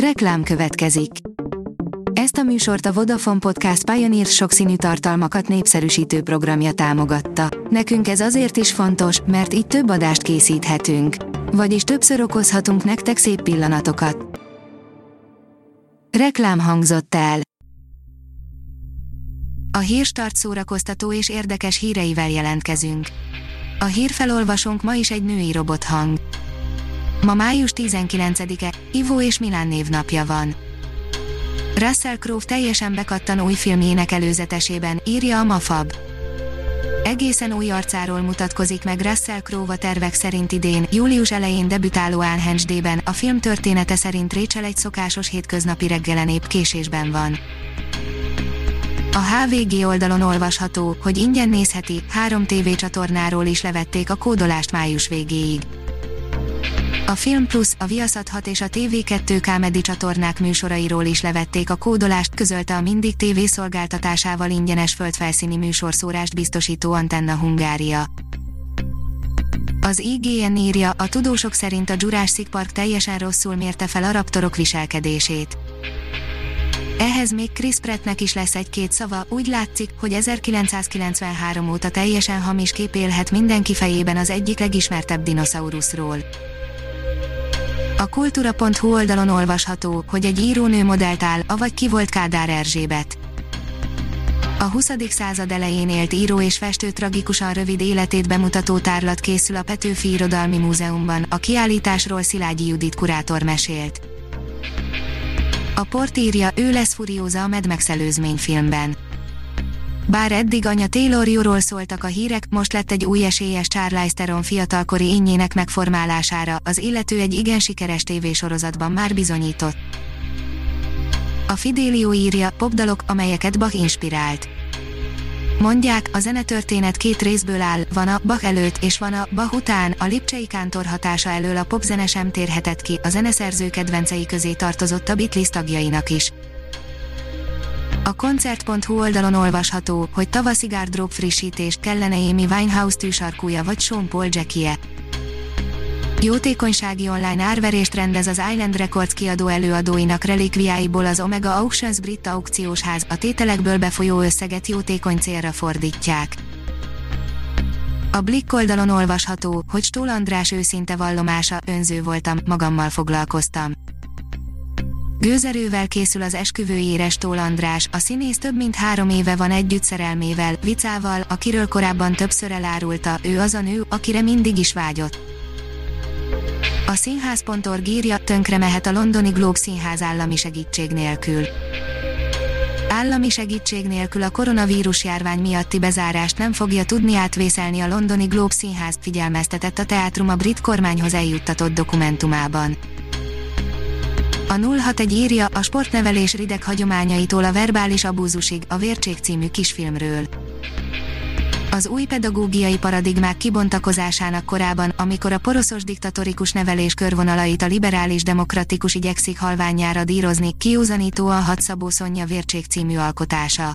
Reklám következik. Ezt a műsort a Vodafone Podcast Pioneer sokszínű tartalmakat népszerűsítő programja támogatta. Nekünk ez azért is fontos, mert így több adást készíthetünk. Vagyis többször okozhatunk nektek szép pillanatokat. Reklám hangzott el. A hírstart szórakoztató és érdekes híreivel jelentkezünk. A hírfelolvasónk ma is egy női robothang. Ma május 19-e, Ivo és Milán névnapja van. Russell Crowe teljesen bekattan új filmjének előzetesében, írja a Mafab. Egészen új arcáról mutatkozik meg Russell Crowe a tervek szerint idén, július elején debütáló Anne a film története szerint Rachel egy szokásos hétköznapi reggelen épp késésben van. A HVG oldalon olvasható, hogy ingyen nézheti, három tévécsatornáról is levették a kódolást május végéig. A Film Plus, a Viaszat 6 és a TV2 Comedy csatornák műsorairól is levették a kódolást, közölte a Mindig TV szolgáltatásával ingyenes földfelszíni műsorszórást biztosító Antenna Hungária. Az IGN írja, a tudósok szerint a Jurassic Park teljesen rosszul mérte fel a raptorok viselkedését. Ehhez még Chris Prattnek is lesz egy-két szava, úgy látszik, hogy 1993 óta teljesen hamis kép élhet mindenki fejében az egyik legismertebb dinoszauruszról. A kultúra.hu oldalon olvasható, hogy egy írónő modellt áll, avagy ki volt Kádár Erzsébet. A 20. század elején élt író és festő tragikusan rövid életét bemutató tárlat készül a Petőfi Irodalmi Múzeumban, a kiállításról Szilágyi Judit kurátor mesélt. A port írja, ő lesz Furióza a Max filmben. Bár eddig anya Taylor Jóról szóltak a hírek, most lett egy új esélyes Charlize Theron fiatalkori ényének megformálására, az illető egy igen sikeres tévésorozatban már bizonyított. A Fidelio írja, popdalok, amelyeket Bach inspirált. Mondják, a zenetörténet két részből áll, van a Bach előtt és van a Bach után, a Lipcsei Kántor hatása elől a popzene sem térhetett ki, a zeneszerző kedvencei közé tartozott a Beatles tagjainak is. A koncert.hu oldalon olvasható, hogy tavaszi gárdrób frissítés, kellene Amy Winehouse tűsarkúja vagy Sean Paul Jackie-e. Jótékonysági online árverést rendez az Island Records kiadó előadóinak relikviáiból az Omega Auctions brit aukciós ház, a tételekből befolyó összeget jótékony célra fordítják. A Blick oldalon olvasható, hogy Stól András őszinte vallomása, önző voltam, magammal foglalkoztam. Gőzerővel készül az esküvőjére Stól András, a színész több mint három éve van együtt szerelmével, Vicával, akiről korábban többször elárulta, ő az a nő, akire mindig is vágyott. A színház.org írja, tönkre mehet a londoni Globe színház állami segítség nélkül. Állami segítség nélkül a koronavírus járvány miatti bezárást nem fogja tudni átvészelni a londoni Globe színház, figyelmeztetett a teátrum a brit kormányhoz eljuttatott dokumentumában. A 061 írja a sportnevelés rideg hagyományaitól a verbális abúzusig a Vércsék című kisfilmről. Az új pedagógiai paradigmák kibontakozásának korában, amikor a poroszos diktatorikus nevelés körvonalait a liberális demokratikus igyekszik halványára dírozni, kiúzanítóan hat Szabó Szonya Vércsék című alkotása.